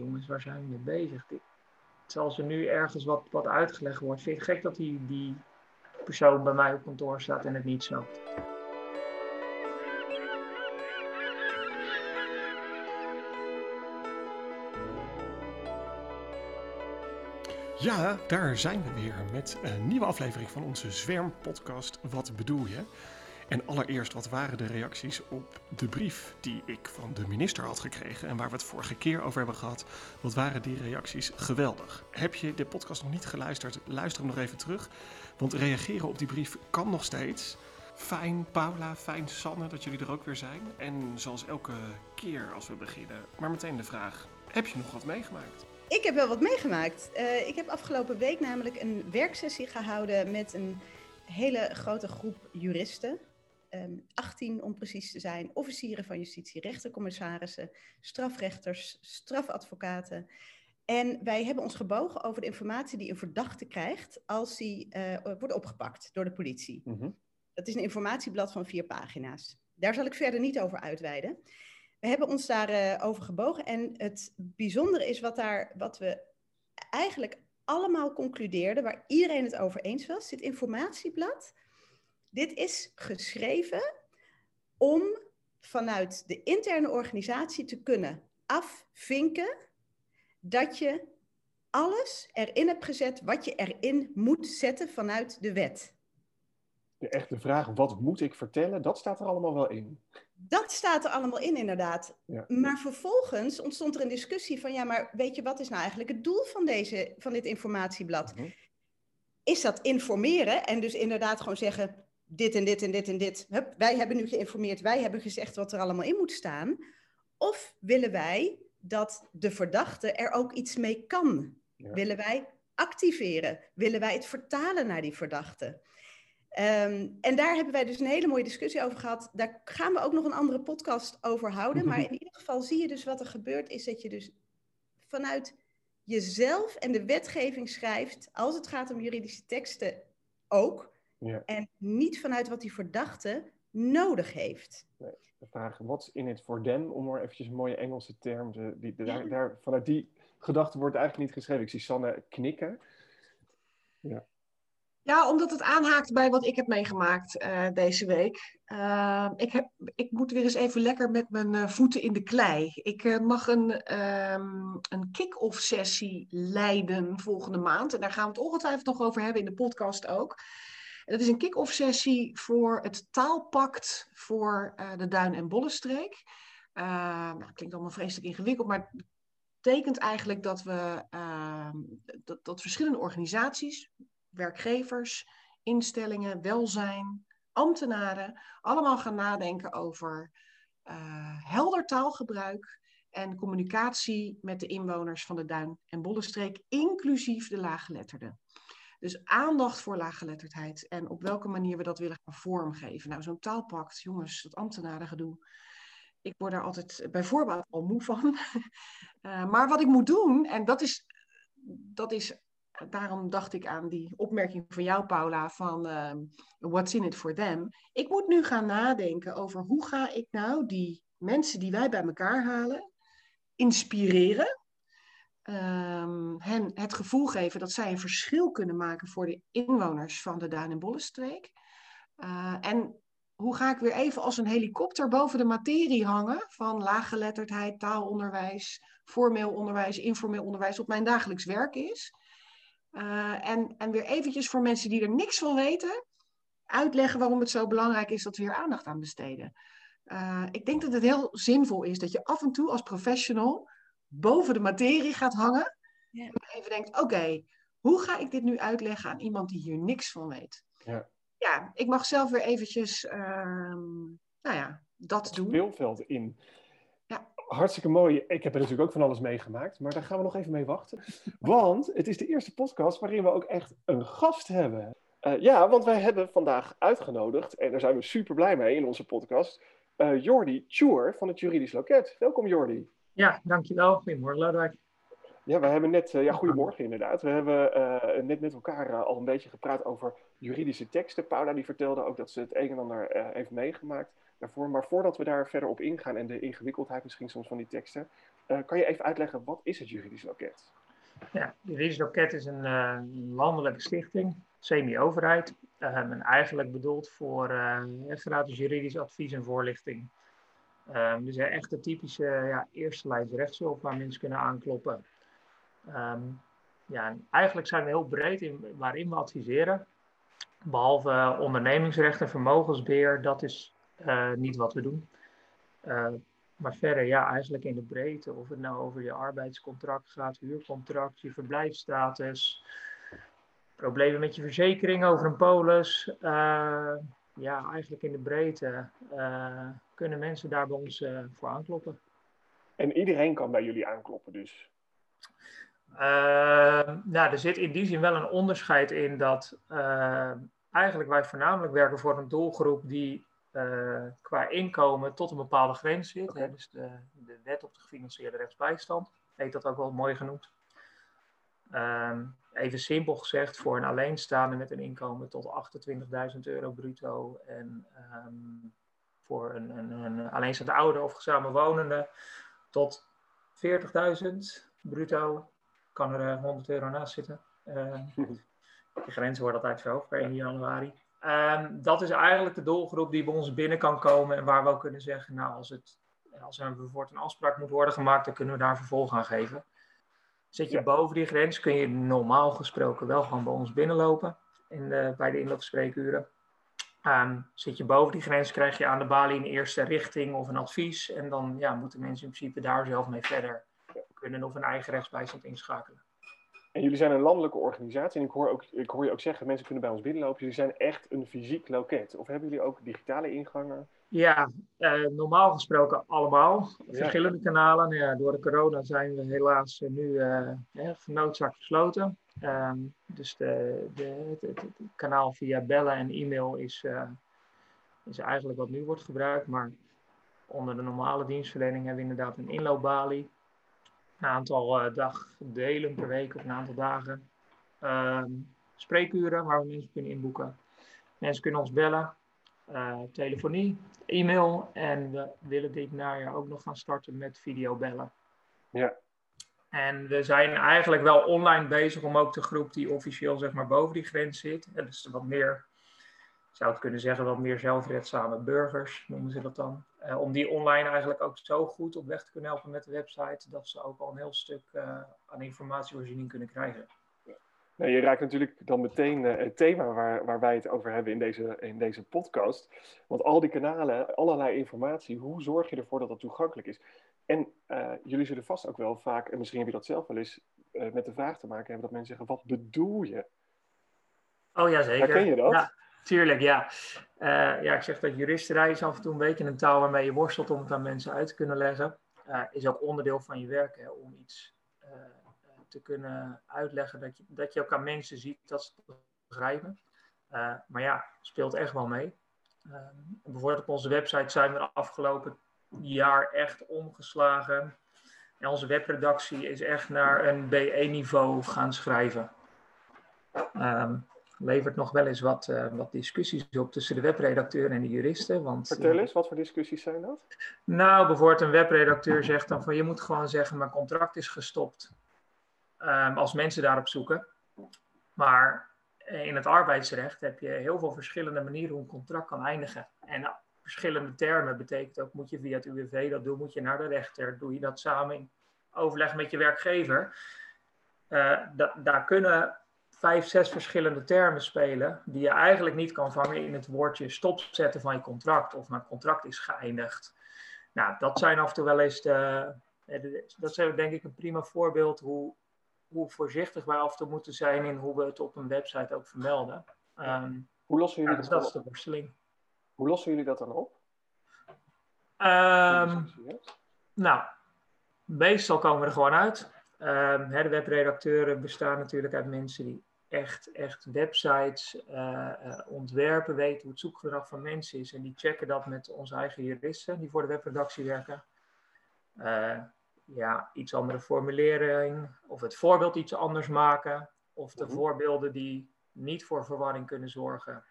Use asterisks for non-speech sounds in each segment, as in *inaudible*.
jongens, waar zijn we mee bezig? Dit, als er nu ergens wat, wat uitgelegd wordt, vind het gek dat die, die persoon bij mij op kantoor staat en het niet snapt. Ja, daar zijn we weer met een nieuwe aflevering van onze Zwermpodcast Wat bedoel je? En allereerst, wat waren de reacties op de brief die ik van de minister had gekregen en waar we het vorige keer over hebben gehad? Wat waren die reacties geweldig? Heb je de podcast nog niet geluisterd? Luister hem nog even terug, want reageren op die brief kan nog steeds. Fijn Paula, fijn Sanne dat jullie er ook weer zijn. En zoals elke keer als we beginnen, maar meteen de vraag: heb je nog wat meegemaakt? Ik heb wel wat meegemaakt. Uh, ik heb afgelopen week namelijk een werksessie gehouden met een hele grote groep juristen. 18 ehm, om precies te zijn, officieren van justitie, rechtercommissarissen, strafrechters, strafadvocaten. En wij hebben ons gebogen over de informatie die een verdachte krijgt als hij uh, wordt opgepakt door de politie. Mhm. Dat is een informatieblad van vier pagina's. Daar zal ik verder niet over uitweiden. We hebben ons daarover uh, over gebogen en het bijzondere is wat, daar, wat we eigenlijk allemaal concludeerden, waar iedereen het over eens was. Dit informatieblad dit is geschreven om vanuit de interne organisatie te kunnen afvinken dat je alles erin hebt gezet wat je erin moet zetten vanuit de wet. De echte vraag, wat moet ik vertellen, dat staat er allemaal wel in. Dat staat er allemaal in, inderdaad. Ja. Maar vervolgens ontstond er een discussie van, ja, maar weet je, wat is nou eigenlijk het doel van, deze, van dit informatieblad? Mhm. Is dat informeren en dus inderdaad gewoon zeggen, dit en dit en dit en dit. Hup, wij hebben nu geïnformeerd, wij hebben gezegd wat er allemaal in moet staan. Of willen wij dat de verdachte er ook iets mee kan? Willen wij activeren? Willen wij het vertalen naar die verdachte? Ehm, en daar hebben wij dus een hele mooie discussie over gehad. Daar gaan we ook nog een andere podcast over houden. Maar in ieder geval zie je dus wat er gebeurt, is dat je dus vanuit jezelf en de wetgeving schrijft, als het gaat om juridische teksten ook. Ja. En niet vanuit wat die verdachte nodig heeft. Nee, de vraag, what's in it for them? Om maar eventjes een mooie Engelse term, te, die, daar, daar, vanuit die gedachte wordt eigenlijk niet geschreven. Ik zie Sanne knikken. Ja. Ja, omdat het aanhaakt bij wat ik heb meegemaakt uh, deze week. Uh, ik, heb, ik moet weer eens even lekker met mijn uh, voeten in de klei. Ik uh, mag een, um, een kick-off sessie leiden volgende maand. En daar gaan we het ongetwijfeld nog over hebben in de podcast ook. Het is een kick-off sessie voor het taalpact voor uh, de Duin- en Bollenstreek. Uh, nou, klinkt allemaal vreselijk ingewikkeld, maar het betekent eigenlijk dat we uh, dat, dat verschillende organisaties, werkgevers, instellingen, welzijn, ambtenaren, allemaal gaan nadenken over helder taalgebruik en communicatie met de inwoners van de Duin- en Bollenstreek, inclusief de laaggeletterden. Dus aandacht voor laaggeletterdheid en op welke manier we dat willen gaan vormgeven. Nou, zo'n taalpact, jongens, dat ambtenarengedoe. Ik word daar altijd bij voorbaat al moe van. uh, *laughs* maar wat ik moet doen, en dat is, dat is, daarom dacht ik aan die opmerking van jou, Paula, van uh, what's in it for them. Ik moet nu gaan nadenken over hoe ga ik nou die mensen die wij bij elkaar halen, inspireren um, hen het gevoel geven dat zij een verschil kunnen maken voor de inwoners van de Duin- en Bollenstreek. Uh, en hoe ga ik weer even als een helikopter boven de materie hangen van laaggeletterdheid, taalonderwijs, formeel onderwijs, informeel onderwijs, wat mijn dagelijks werk is. Uh, en, en weer eventjes voor mensen die er niks van weten, uitleggen waarom het zo belangrijk is dat we hier aandacht aan besteden. Uh, ik denk dat het heel zinvol is dat je af en toe als professional boven de materie gaat hangen. Ja. En even denkt, oké, hoe ga ik dit nu uitleggen aan iemand die hier niks van weet? Ja, ja ik mag zelf weer eventjes, uh, nou ja, dat het doen. Speelveld in. Ja. Hartstikke mooi. Ik heb er natuurlijk ook van alles meegemaakt, maar daar gaan we nog even mee wachten. *laughs* Want het is de eerste podcast waarin we ook echt een gast hebben. Uh, ja, want wij hebben vandaag uitgenodigd, en daar zijn we super blij mee in onze podcast, uh, Jordi Tjoer van het Juridisch Loket. Welkom Jordi. Ja, dankjewel. Goedemorgen, Lodewijk. Ja, we hebben net, uh, ja, goedemorgen inderdaad. We hebben uh, net met elkaar uh, al een beetje gepraat over juridische teksten. Paula die vertelde ook dat ze het een en ander heeft meegemaakt daarvoor. Maar voordat we daar verder op ingaan en de ingewikkeldheid misschien soms van die teksten, kan je even uitleggen, wat is het juridisch loket? Ja, het juridisch loket is een landelijke stichting, semi-overheid. en eigenlijk bedoeld voor uh, gratis juridisch advies en voorlichting. Um, dus echt de typische ja, eerste lijns rechtshulp waar mensen kunnen aankloppen. Um, ja, eigenlijk zijn we heel breed in waarin we adviseren. Behalve ondernemingsrecht en vermogensbeheer, dat is uh, niet wat we doen. Uh, maar verder, ja, eigenlijk in de breedte. Of het nou over je arbeidscontract gaat, huurcontract, je verblijfsstatus, problemen met je verzekering over een polis. Uh, ja, eigenlijk in de breedte kunnen mensen daar bij ons voor aankloppen. En iedereen kan bij jullie aankloppen dus? Uh, nou, er zit in die zin wel een onderscheid in dat uh, eigenlijk wij voornamelijk werken voor een doelgroep die qua inkomen tot een bepaalde grens zit. Hè, dus de, de, wet op de gefinancierde rechtsbijstand, heet dat ook wel mooi genoemd. Ehm, even simpel gezegd, voor een alleenstaande met een inkomen tot 28.000 euro bruto en um, voor een, een, een alleenstaande ouder of samenwonende tot 40.000 bruto kan er 100 eh, euro naast zitten. Uh, de grenzen worden altijd verhoogd per 1 januari. Um, dat is eigenlijk de doelgroep die bij ons binnen kan komen en waar we ook kunnen zeggen, nou, als, het, als er bijvoorbeeld een afspraak moet worden gemaakt, dan kunnen we daar vervolg aan geven. Zit je boven die grens, kun je normaal gesproken wel gewoon bij ons binnenlopen in de, bij de inloopspreekuren. Um, zit je boven die grens, krijg je aan de balie een eerste richting of een advies. En dan ja, moeten mensen in principe daar zelf mee verder kunnen of een eigen rechtsbijstand inschakelen. En jullie zijn een landelijke organisatie en ik hoor, ook, ik hoor je ook zeggen, mensen kunnen bij ons binnenlopen. Jullie zijn echt een fysiek loket. Of hebben jullie ook digitale ingangen? Ja, eh, normaal gesproken allemaal. Verschillende kanalen. Nou ja, door de corona zijn we helaas nu uh, genoodzaakt gesloten. Ehm, dus de, de, het, kanaal via bellen en e-mail is, uh, is eigenlijk wat nu wordt gebruikt. Maar onder de normale dienstverlening hebben we inderdaad een inloopbalie een aantal uh, dagdelen per week of een aantal dagen. Ehm, spreekuren waar we mensen kunnen inboeken. Mensen kunnen ons bellen, uh, telefonie, e-mail en we willen dit najaar ook nog gaan starten met videobellen. Ja. En we zijn eigenlijk wel online bezig om ook de groep die officieel zeg maar boven die grens zit, dus wat meer zou het kunnen zeggen, wat meer zelfredzame burgers, noemen ze dat dan. Uh, om die online eigenlijk ook zo goed op weg te kunnen helpen met de website, dat ze ook al een heel stuk uh, aan informatievoorziening kunnen krijgen. Nou, je raakt natuurlijk dan meteen uh, het thema waar, waar wij het over hebben in deze, in deze podcast. Want al die kanalen, allerlei informatie, hoe zorg je ervoor dat dat toegankelijk is? En jullie zullen vast ook wel vaak, en misschien heb je dat zelf wel eens, met de vraag te maken hebben dat mensen zeggen, wat bedoel je? Oh ja, zeker. Herken je dat? Ja. Tuurlijk, ja. Uh, ja, ik zeg dat juristerij is af en toe een beetje een taal waarmee je worstelt om het aan mensen uit te kunnen leggen. Is ook onderdeel van je werk, hè, om iets te kunnen uitleggen dat je, dat je ook aan mensen ziet dat ze het begrijpen. maar ja, speelt echt wel mee. bijvoorbeeld op onze website zijn we de afgelopen jaar echt omgeslagen. En onze webredactie is echt naar een BE-niveau gaan schrijven. Um, levert nog wel eens wat, uh, wat discussies op tussen de webredacteur en de juristen. Want, Vertel eens, wat voor discussies zijn dat? Nou, bijvoorbeeld een webredacteur zegt dan van je moet gewoon zeggen mijn contract is gestopt. Um, als mensen daarop zoeken. Maar in het arbeidsrecht heb je heel veel verschillende manieren hoe een contract kan eindigen. En verschillende termen betekent ook, moet je via het UWV dat doen, moet je naar de rechter, doe je dat samen in overleg met je werkgever. Uh, da daar kunnen vijf, zes verschillende termen spelen die je eigenlijk niet kan vangen in het woordje stopzetten van je contract of mijn contract is geëindigd. Nou, dat zijn af en toe wel eens de, dat is denk ik een prima voorbeeld hoe, hoe voorzichtig wij af en toe moeten zijn in hoe we het op een website ook vermelden. Um, hoe lossen jullie ja, dat, dat is de worsteling. Hoe lossen jullie dat dan op? Um, nou, meestal komen we er gewoon uit. Um, de webredacteuren bestaan natuurlijk uit mensen die echt, echt websites uh, ontwerpen, weten hoe het zoekgedrag van mensen is. En die checken dat met onze eigen juristen die voor de webredactie werken. Uh, ja, iets andere formulering, of het voorbeeld iets anders maken, of de mhm. voorbeelden die niet voor verwarring kunnen zorgen,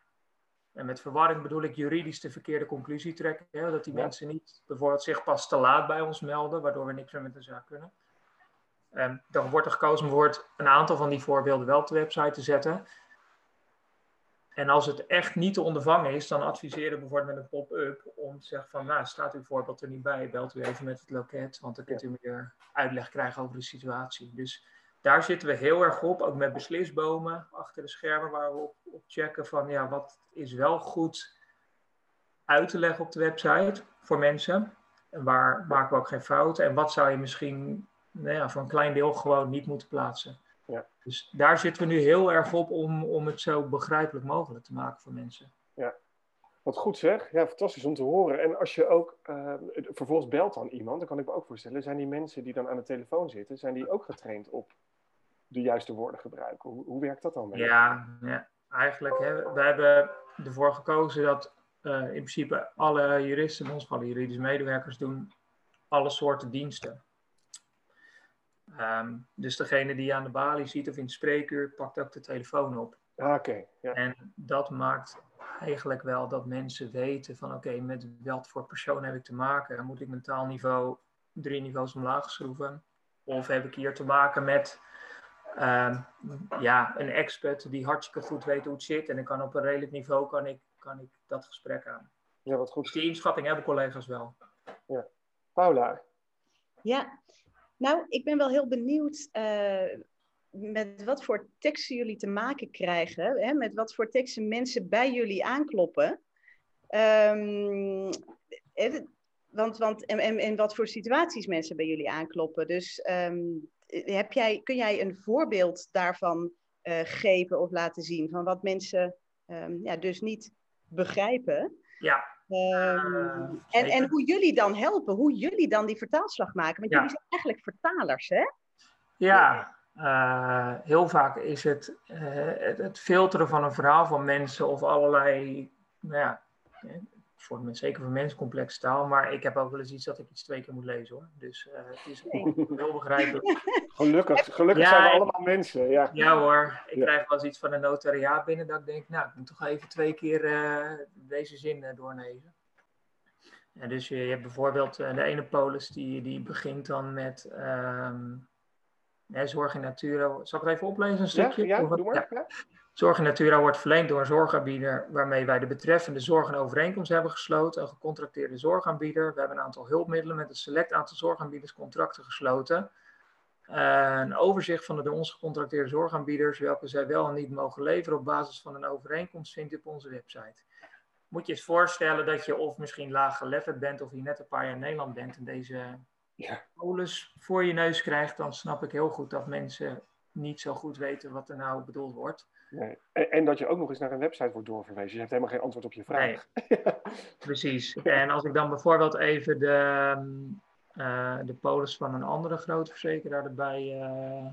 En met verwarring bedoel ik juridisch de verkeerde conclusie trekken. Hè? Dat die mensen niet bijvoorbeeld zich pas te laat bij ons melden, waardoor we niks meer met de zaak kunnen. Um, dan wordt er gekozen om een aantal van die voorbeelden wel op de website te zetten. En als het echt niet te ondervangen is, dan adviseren we bijvoorbeeld met een pop-up om te zeggen van, nou, staat uw voorbeeld er niet bij, belt u even met het loket, want dan kunt u meer uitleg krijgen over de situatie. Dus daar zitten we heel erg op, ook met beslisbomen achter de schermen, waar we op, op checken van, ja, wat is wel goed uit te leggen op de website voor mensen? En waar maken we ook geen fouten? En wat zou je misschien nou ja, voor een klein deel gewoon niet moeten plaatsen? Ja. Dus daar zitten we nu heel erg op om, om het zo begrijpelijk mogelijk te maken voor mensen. Ja, wat goed zeg. Ja, fantastisch om te horen. En als je ook uh, vervolgens belt dan iemand, dan kan ik me ook voorstellen, zijn die mensen die dan aan de telefoon zitten, zijn die ook getraind op de juiste woorden gebruiken? Hoe, hoe werkt dat dan? Ja, ja, eigenlijk. Hè, we hebben ervoor gekozen dat uh, in principe alle juristen, ons alle juridische medewerkers doen alle soorten diensten. Um, dus degene die je aan de balie ziet of in het spreekuur, pakt ook de telefoon op. Ah, oké. ja. En dat maakt eigenlijk wel dat mensen weten van oké, met wat voor persoon heb ik te maken? Moet ik mijn taalniveau drie niveaus omlaag schroeven? Of heb ik hier te maken met um, ja, een expert die hartstikke goed weet hoe het zit en ik kan op een redelijk niveau kan ik, kan ik dat gesprek aan. Ja, wat goed. Dus die inschatting hebben collega's wel. Ja. Paula. Ja, nou, ik ben wel heel benieuwd uh, met wat voor teksten jullie te maken krijgen. Hè? Met wat voor teksten mensen bij jullie aankloppen. Um, want, want, en, en, en wat voor situaties mensen bij jullie aankloppen. Dus um, heb jij, kun jij een voorbeeld daarvan uh, geven of laten zien? Van wat mensen um, ja, dus niet begrijpen. Ja. Um, en, en hoe jullie dan helpen, hoe jullie dan die vertaalslag maken. Want ja. jullie zijn eigenlijk vertalers, hè? Ja, uh, heel vaak is het, uh, het, het filteren van een verhaal van mensen of allerlei, nou ja, voor, zeker voor mensen complexe taal. Maar ik heb ook wel eens iets dat ik iets twee keer moet lezen hoor. Dus uh, het is heel begrijpelijk. *laughs* Gelukkig, gelukkig ja, zijn we allemaal mensen. Ja, ja hoor, ik ja. krijg wel eens iets van een notariaat binnen dat ik denk, nou, ik moet toch even twee keer deze zin doorlezen. En dus je, je hebt bijvoorbeeld de ene polis die, die begint dan met um, zorg in natura. Zal ik het even oplezen een stukje? Ja, ja doe maar. Ja. Zorg in Natura wordt verleend door een zorgaanbieder waarmee wij de betreffende zorg een overeenkomst hebben gesloten, een gecontracteerde zorgaanbieder. We hebben een aantal hulpmiddelen met een select aantal zorgaanbieders contracten gesloten. Uh, een overzicht van de door ons gecontracteerde zorgaanbieders, welke zij wel en niet mogen leveren op basis van een overeenkomst, vindt u op onze website. Moet je eens voorstellen dat je of misschien laag geleverd bent of je net een paar jaar in Nederland bent en deze ja. polis voor je neus krijgt, dan snap ik heel goed dat mensen niet zo goed weten wat er nou bedoeld wordt. Nee. En, en, dat je ook nog eens naar een website wordt doorverwezen. Je hebt helemaal geen antwoord op je vraag. Nee. *laughs* Precies. En als ik dan bijvoorbeeld even de, uh, de polis van een andere grote verzekeraar erbij uh,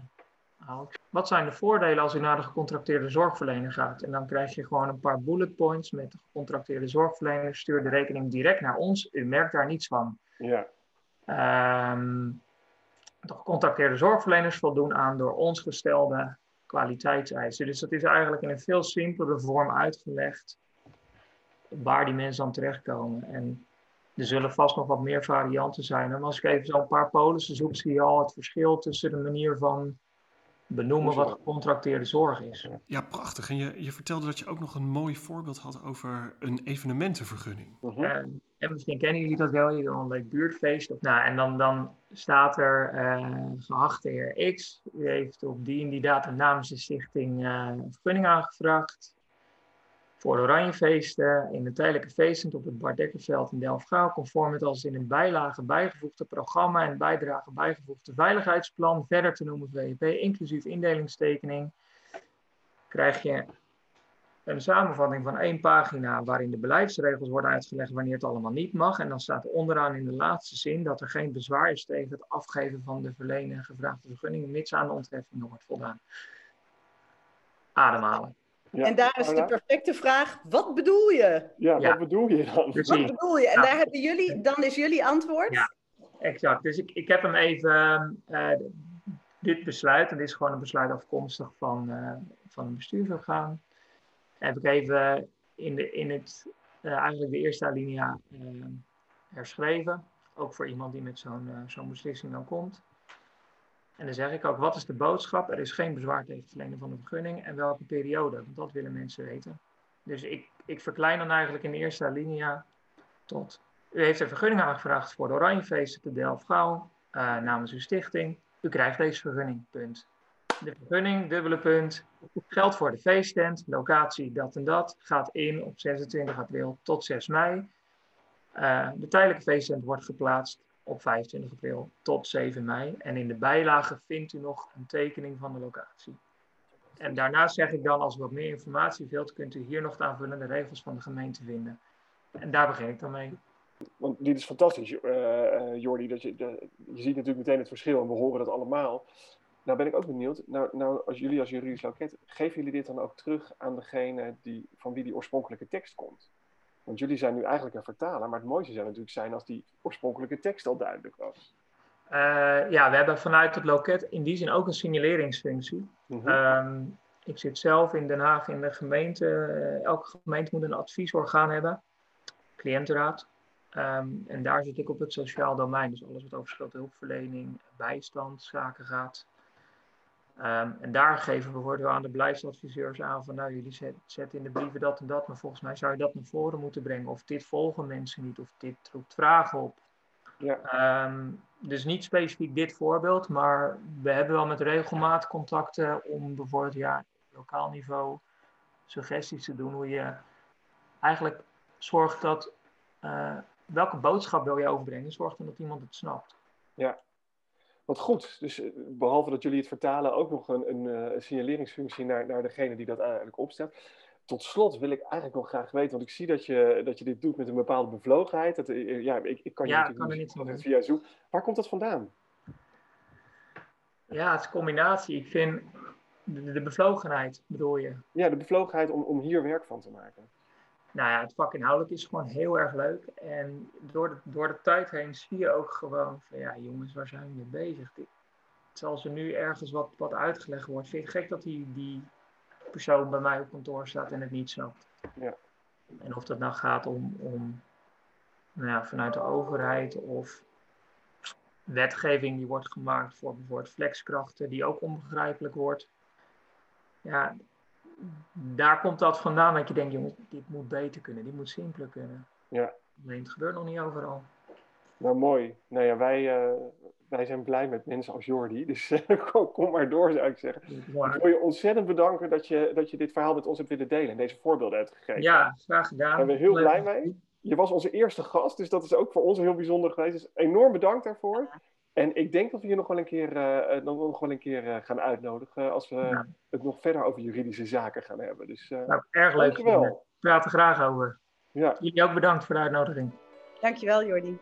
haal. Wat zijn de voordelen als u naar de gecontracteerde zorgverlener gaat? En dan krijg je gewoon een paar bullet points met de gecontracteerde zorgverlener. Stuur de rekening direct naar ons. U merkt daar niets van. Ja. Um, de gecontracteerde zorgverleners voldoen aan door ons gestelde kwaliteitseisen. Dus dat is eigenlijk in een veel simpelere vorm uitgelegd waar die mensen dan terechtkomen. En er zullen vast nog wat meer varianten zijn. En als ik even zo'n paar polissen zoek, zie je al het verschil tussen de manier van benoemen wat gecontracteerde zorg is. Ja, prachtig. En je, je vertelde dat je ook nog een mooi voorbeeld had over een evenementenvergunning. Uh uh, en misschien kennen jullie dat wel, je een leuk buurtfeest. Of, nou, en dan, dan staat er, uh, geachte heer X, u heeft op die en die datum namens de stichting uh, een vergunning aangevraagd voor Oranjefeesten in de tijdelijke feesten op het Bart Dekkerveld in Delft-Gauw, conform het als in een bijlage bijgevoegde programma en bijdrage bijgevoegde veiligheidsplan, verder te noemen VEP, inclusief indelingstekening, krijg je een samenvatting van één pagina waarin de beleidsregels worden uitgelegd wanneer het allemaal niet mag. En dan staat er onderaan in de laatste zin dat er geen bezwaar is tegen het afgeven van de verlenen en gevraagde vergunningen, mits aan de ontheffing wordt voldaan. Ademhalen. Ja. En daar is de perfecte vraag, wat bedoel je? Ja, ja. wat bedoel je dan? Precies. Wat bedoel je? En daar hebben jullie, dan is jullie antwoord? Ja, exact. Dus ik, ik heb hem even, uh, dit besluit, en dit is gewoon een besluit afkomstig van, uh, van een bestuursorgaan, heb ik even in, de, in het, eigenlijk de eerste alinea herschreven. Ook voor iemand die met zo'n zo'n beslissing dan komt. En dan zeg ik ook, wat is de boodschap? Er is geen bezwaar tegen het verlenen van de vergunning en welke periode, want dat willen mensen weten. Dus ik, ik verklein dan eigenlijk in de eerste alinea tot, u heeft een vergunning aangevraagd voor de Oranjefeesten te Delft-Gauw uh, namens uw stichting. U krijgt deze vergunning, punt. De vergunning, dubbele punt, geldt voor de feesttent, locatie dat en dat, gaat in op 26 april tot 6 mei. Uh, de tijdelijke feesttent wordt geplaatst op 25 april tot 7 mei. En in de bijlage vindt u nog een tekening van de locatie. En daarnaast zeg ik dan, als u wat meer informatie wilt, kunt u hier nog de aanvullende regels van de gemeente vinden. En daar begin ik dan mee. Want dit is fantastisch, uh, Jordi. Dat je, je ziet natuurlijk meteen het verschil en we horen dat allemaal. Nou ben ik ook benieuwd, nou, nou als jullie als juridisch loket, geven jullie dit dan ook terug aan degene die, van wie die oorspronkelijke tekst komt? Want jullie zijn nu eigenlijk een vertaler, maar het mooiste zou natuurlijk zijn als die oorspronkelijke tekst al duidelijk was. Uh, ja, we hebben vanuit het loket in die zin ook een signaleringsfunctie. Mm um, ik zit zelf in Den Haag in de gemeente. Uh, elke gemeente moet een adviesorgaan hebben, cliëntenraad. Um, en daar zit ik op het sociaal domein. Dus alles wat over schuldhulpverlening, hulpverlening, bijstand, zaken gaat. Um, en daar geven we bijvoorbeeld aan de beleidsadviseurs aan van nou jullie zetten in de brieven dat en dat, maar volgens mij zou je dat naar voren moeten brengen. Of dit volgen mensen niet, of dit roept vragen op. Ja. Um, dus niet specifiek dit voorbeeld, maar we hebben wel met regelmaat contacten om bijvoorbeeld ja, lokaal niveau suggesties te doen hoe je eigenlijk zorgt dat uh, welke boodschap wil je overbrengen, zorg dan dat iemand het snapt. Ja, wat goed. Dus eh, behalve dat jullie het vertalen, ook nog een, een, eh, een signaleringsfunctie naar, naar degene die dat eigenlijk opstelt. Tot slot wil ik eigenlijk nog graag weten, want ik zie dat je, dat je dit doet met een bepaalde bevlogenheid. Dat, eh, ja, ik, ik kan je ja, kan er niet van via Zoom. Waar komt dat vandaan? Ja, het is een combinatie. Ik vind de, de bevlogenheid, bedoel je? Ja, de bevlogenheid om, om hier werk van te maken nou ja, het vak inhoudelijk is gewoon heel erg leuk. En door de, door de tijd heen zie je ook gewoon van ja, jongens, waar zijn we mee bezig? Als er nu ergens wat, wat uitgelegd wordt, vind ik gek dat die, die persoon bij mij op kantoor staat en het niet snapt. Ja. En of dat nou gaat om, om nou ja, vanuit de overheid of wetgeving die wordt gemaakt voor bijvoorbeeld flexkrachten, die ook onbegrijpelijk wordt. Ja, daar komt dat vandaan dat je denkt, jongens, dit moet beter kunnen, dit moet simpeler kunnen. Ja. Nee, het gebeurt nog niet overal. Nou, mooi. Nou ja, wij, uh, wij zijn blij met mensen als Jordi. Dus *laughs* kom, kom, maar door, zou ik zeggen. Ik wil je ontzettend bedanken dat je, dat je dit verhaal met ons hebt willen delen en deze voorbeelden hebt gegeven. Ja, graag gedaan. Daar zijn we heel blij mee. Je was onze eerste gast, dus dat is ook voor ons heel bijzonder geweest. Dus enorm bedankt daarvoor. En ik denk dat we je nog wel een keer, uh, nog wel een keer uh, gaan uitnodigen als we het nog verder over juridische zaken gaan hebben. Dus, uh, nou, erg leuk. Dankjewel. We praten graag over. Ja. Jullie ook bedankt voor de uitnodiging. Dankjewel, Jordi.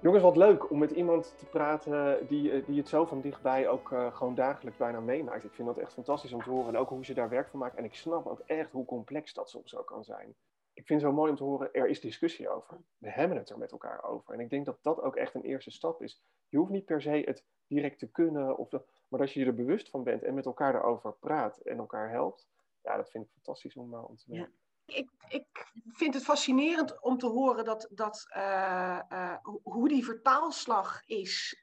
Jongens, wat leuk om met iemand te praten die, die het zo van dichtbij ook gewoon dagelijks bijna meemaakt. Ik vind dat echt fantastisch om te horen en ook hoe ze daar werk van maken. En ik snap ook echt hoe complex dat soms ook kan zijn ik vind het zo mooi om te horen, er is discussie over. We hebben het er met elkaar over. En ik denk dat dat ook echt een eerste stap is. Je hoeft niet per se het direct te kunnen, of maar als je je er bewust van bent en met elkaar erover praat en elkaar helpt, ja, dat vind ik fantastisch om, uh, om te weten. Ik, ik, vind het fascinerend om te horen dat, dat, uh, uh, hoe die vertaalslag is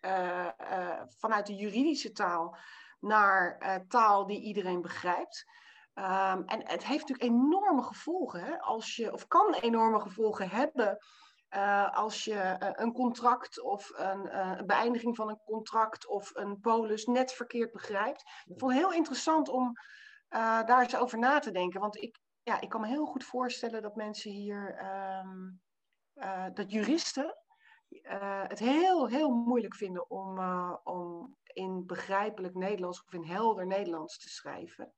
vanuit de juridische taal naar taal die iedereen begrijpt. Ehm, en het heeft natuurlijk enorme gevolgen? Als je, of kan enorme gevolgen hebben uh, als je uh, een contract of een, uh, een, beëindiging van een contract of een polis net verkeerd begrijpt. Ik vond het heel interessant om daar eens over na te denken. Want ik, ja, ik kan me heel goed voorstellen dat mensen hier, um, dat juristen het heel, heel moeilijk vinden om, om in begrijpelijk Nederlands of in helder Nederlands te schrijven.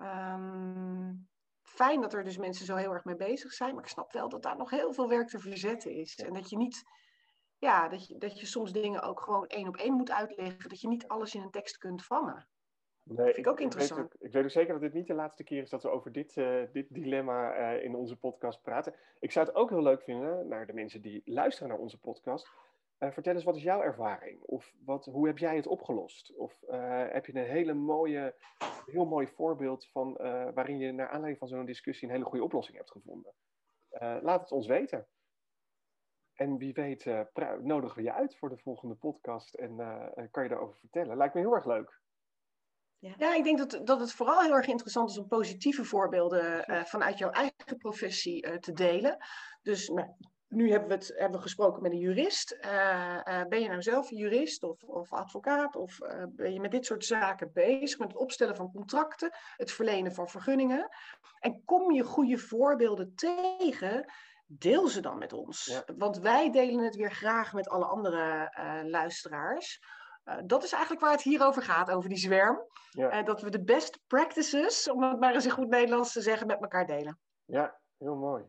Um, fijn dat er dus mensen zo heel erg mee bezig zijn, maar ik snap wel dat daar nog heel veel werk te verzetten is. En dat je niet, ja, dat je, dat je soms dingen ook gewoon één op één moet uitleggen, dat je niet alles in een tekst kunt vangen. Nee, dat vind ik ook interessant. Ik weet, ook, ik weet ook zeker dat dit niet de laatste keer is dat we over dit, uh, dit dilemma uh, in onze podcast praten. Ik zou het ook heel leuk vinden, naar de mensen die luisteren naar onze podcast, vertel eens, wat is jouw ervaring? Of wat, hoe heb jij het opgelost? Of heb je een hele mooie, heel mooi voorbeeld van waarin je naar aanleiding van zo'n discussie een hele goede oplossing hebt gevonden? laat het ons weten. En wie weet uh, nodigen we je uit voor de volgende podcast en kan je daarover vertellen. Lijkt me heel erg leuk. Ja. ja, ik denk dat, dat het vooral heel erg interessant is om positieve voorbeelden uh, vanuit jouw eigen professie uh, te delen. Dus nou, nu hebben we, het, hebben we gesproken met een jurist. Uh, ben je nou zelf jurist of, of advocaat? Of ben je met dit soort zaken bezig? Met het opstellen van contracten, het verlenen van vergunningen? En kom je goede voorbeelden tegen? Deel ze dan met ons. Want wij delen het weer graag met alle andere luisteraars. Dat is eigenlijk waar het hier over gaat, over die zwerm. Ja. Dat we de best practices, om het maar eens in goed Nederlands te zeggen, met elkaar delen. Ja, heel mooi.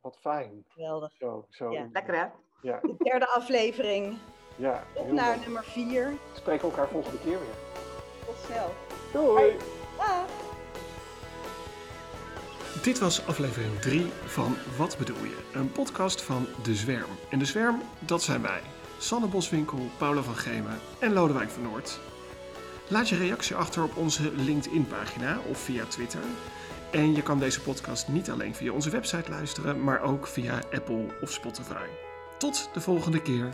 Wat fijn. Geweldig. Zo, zo. Ja. Lekker hè? Ja. De derde aflevering. Ja. Op naar mooi. nummer vier. We spreken elkaar volgende keer weer. Tot snel. Doei. Dag. Dit was aflevering 3 van Wat bedoel je? Een podcast van De Zwerm. En De Zwerm, dat zijn wij. Sanne Boswinkel, Paula van Gemen en Lodewijk van Noord. Laat je reactie achter op onze LinkedIn-pagina of via Twitter. En je kan deze podcast niet alleen via onze website luisteren, maar ook via Apple of Spotify. Tot de volgende keer.